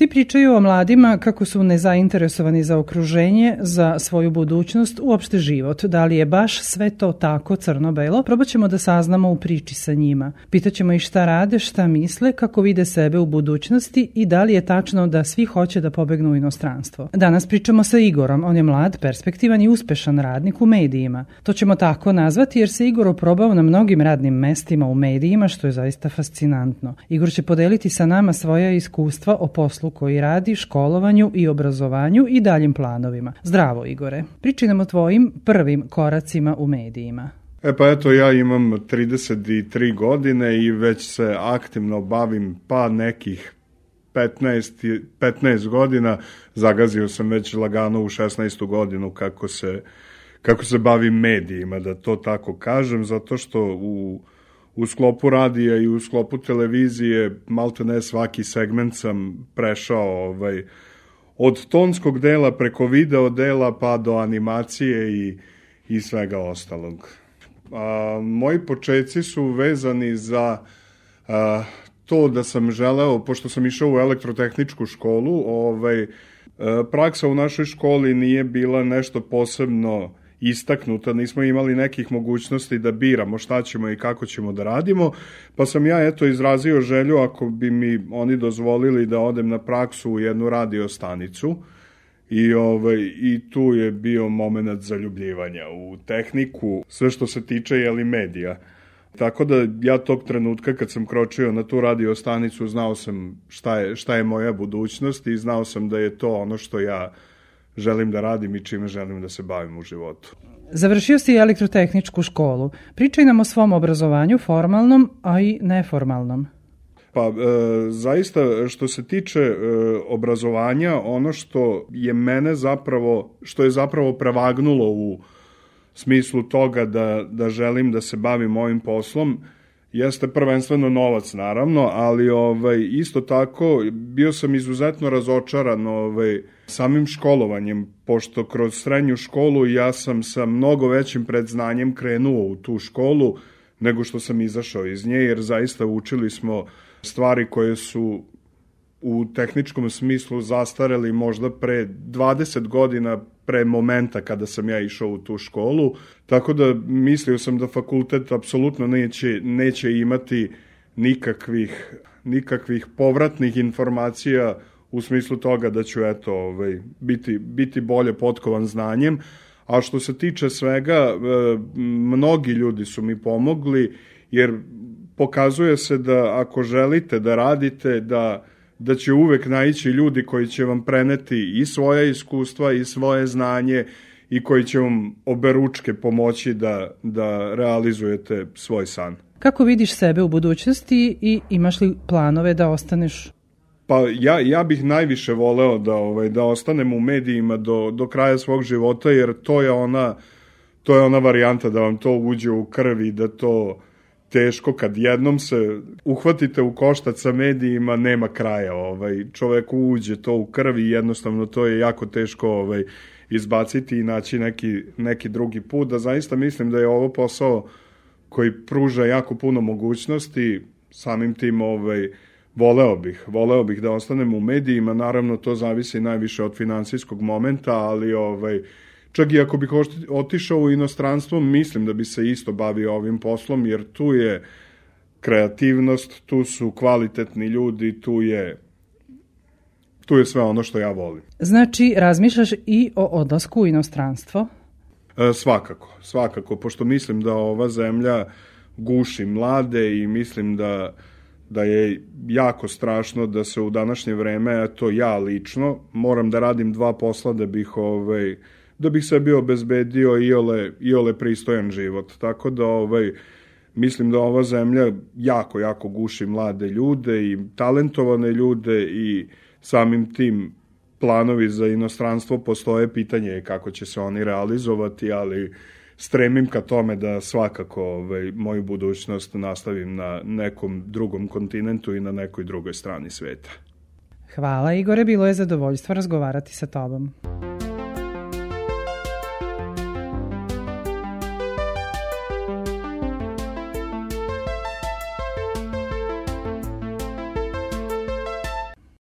Svi pričaju o mladima kako su nezainteresovani za okruženje, za svoju budućnost, uopšte život. Da li je baš sve to tako crno-belo? Probat ćemo da saznamo u priči sa njima. Pitaćemo ih šta rade, šta misle, kako vide sebe u budućnosti i da li je tačno da svi hoće da pobegnu u inostranstvo. Danas pričamo sa Igorom. On je mlad, perspektivan i uspešan radnik u medijima. To ćemo tako nazvati jer se Igor oprobao na mnogim radnim mestima u medijima, što je zaista fascinantno. Igor će podeliti sa nama svoja iskustva o poslu koji radi, školovanju i obrazovanju i daljim planovima. Zdravo Igore. Priči nam o tvojim prvim koracima u medijima. E pa eto, ja imam 33 godine i već se aktivno bavim pa nekih 15, 15 godina. Zagazio sam već lagano u 16. godinu kako se, kako se bavim medijima, da to tako kažem, zato što u u sklopu radija i u sklopu televizije malte ne svaki segment sam prešao ovaj, od tonskog dela preko video dela pa do animacije i, i svega ostalog. A, moji početci su vezani za a, to da sam želeo, pošto sam išao u elektrotehničku školu, ovaj, praksa u našoj školi nije bila nešto posebno istaknuta, nismo imali nekih mogućnosti da biramo šta ćemo i kako ćemo da radimo, pa sam ja eto izrazio želju ako bi mi oni dozvolili da odem na praksu u jednu radio stanicu i, ovaj, i tu je bio moment zaljubljivanja u tehniku, sve što se tiče jeli medija. Tako da ja tog trenutka kad sam kročio na tu radio stanicu znao sam šta je, šta je moja budućnost i znao sam da je to ono što ja želim da radim i čime želim da se bavim u životu. Završio si elektrotehničku školu. Pričaj nam o svom obrazovanju, formalnom, a i neformalnom. Pa, e, zaista, što se tiče e, obrazovanja, ono što je mene zapravo, što je zapravo prevagnulo u smislu toga da, da želim da se bavim ovim poslom, jeste prvenstveno novac naravno, ali ovaj isto tako bio sam izuzetno razočaran ovaj samim školovanjem pošto kroz srednju školu ja sam sa mnogo većim predznanjem krenuo u tu školu nego što sam izašao iz nje jer zaista učili smo stvari koje su u tehničkom smislu zastareli možda pre 20 godina pre momenta kada sam ja išao u tu školu, tako da mislio sam da fakultet apsolutno neće, neće imati nikakvih, nikakvih povratnih informacija u smislu toga da ću eto, ovaj, biti, biti bolje potkovan znanjem, a što se tiče svega, e, mnogi ljudi su mi pomogli, jer pokazuje se da ako želite da radite, da da će uvek naići ljudi koji će vam preneti i svoje iskustva i svoje znanje i koji će vam oberučke pomoći da, da realizujete svoj san. Kako vidiš sebe u budućnosti i imaš li planove da ostaneš Pa ja, ja bih najviše voleo da ovaj da ostanem u medijima do, do kraja svog života jer to je ona to je ona varijanta da vam to uđe u krvi da to teško kad jednom se uhvatite u koštac sa medijima nema kraja ovaj. Čovek uđe to u krvi i jednostavno to je jako teško ovaj izbaciti i naći neki, neki drugi put. Da zaista mislim da je ovo posao koji pruža jako puno mogućnosti. Samim tim ovaj voleo bih voleo bih da ostanem u medijima. Naravno to zavisi najviše od finansijskog momenta ali ovaj Čak i ako bih otišao u inostranstvo, mislim da bi se isto bavio ovim poslom, jer tu je kreativnost, tu su kvalitetni ljudi, tu je tu je sve ono što ja volim. Znači, razmišljaš i o odlasku u inostranstvo? E, svakako, svakako, pošto mislim da ova zemlja guši mlade i mislim da da je jako strašno da se u današnje vreme, eto ja lično, moram da radim dva posla da bih ovaj, da bih sebi obezbedio iole, iole pristojan život. Tako da ovaj, mislim da ova zemlja jako, jako guši mlade ljude i talentovane ljude i samim tim planovi za inostranstvo postoje, pitanje je kako će se oni realizovati, ali stremim ka tome da svakako ovaj, moju budućnost nastavim na nekom drugom kontinentu i na nekoj drugoj strani sveta. Hvala Igore, bilo je zadovoljstvo razgovarati sa tobom.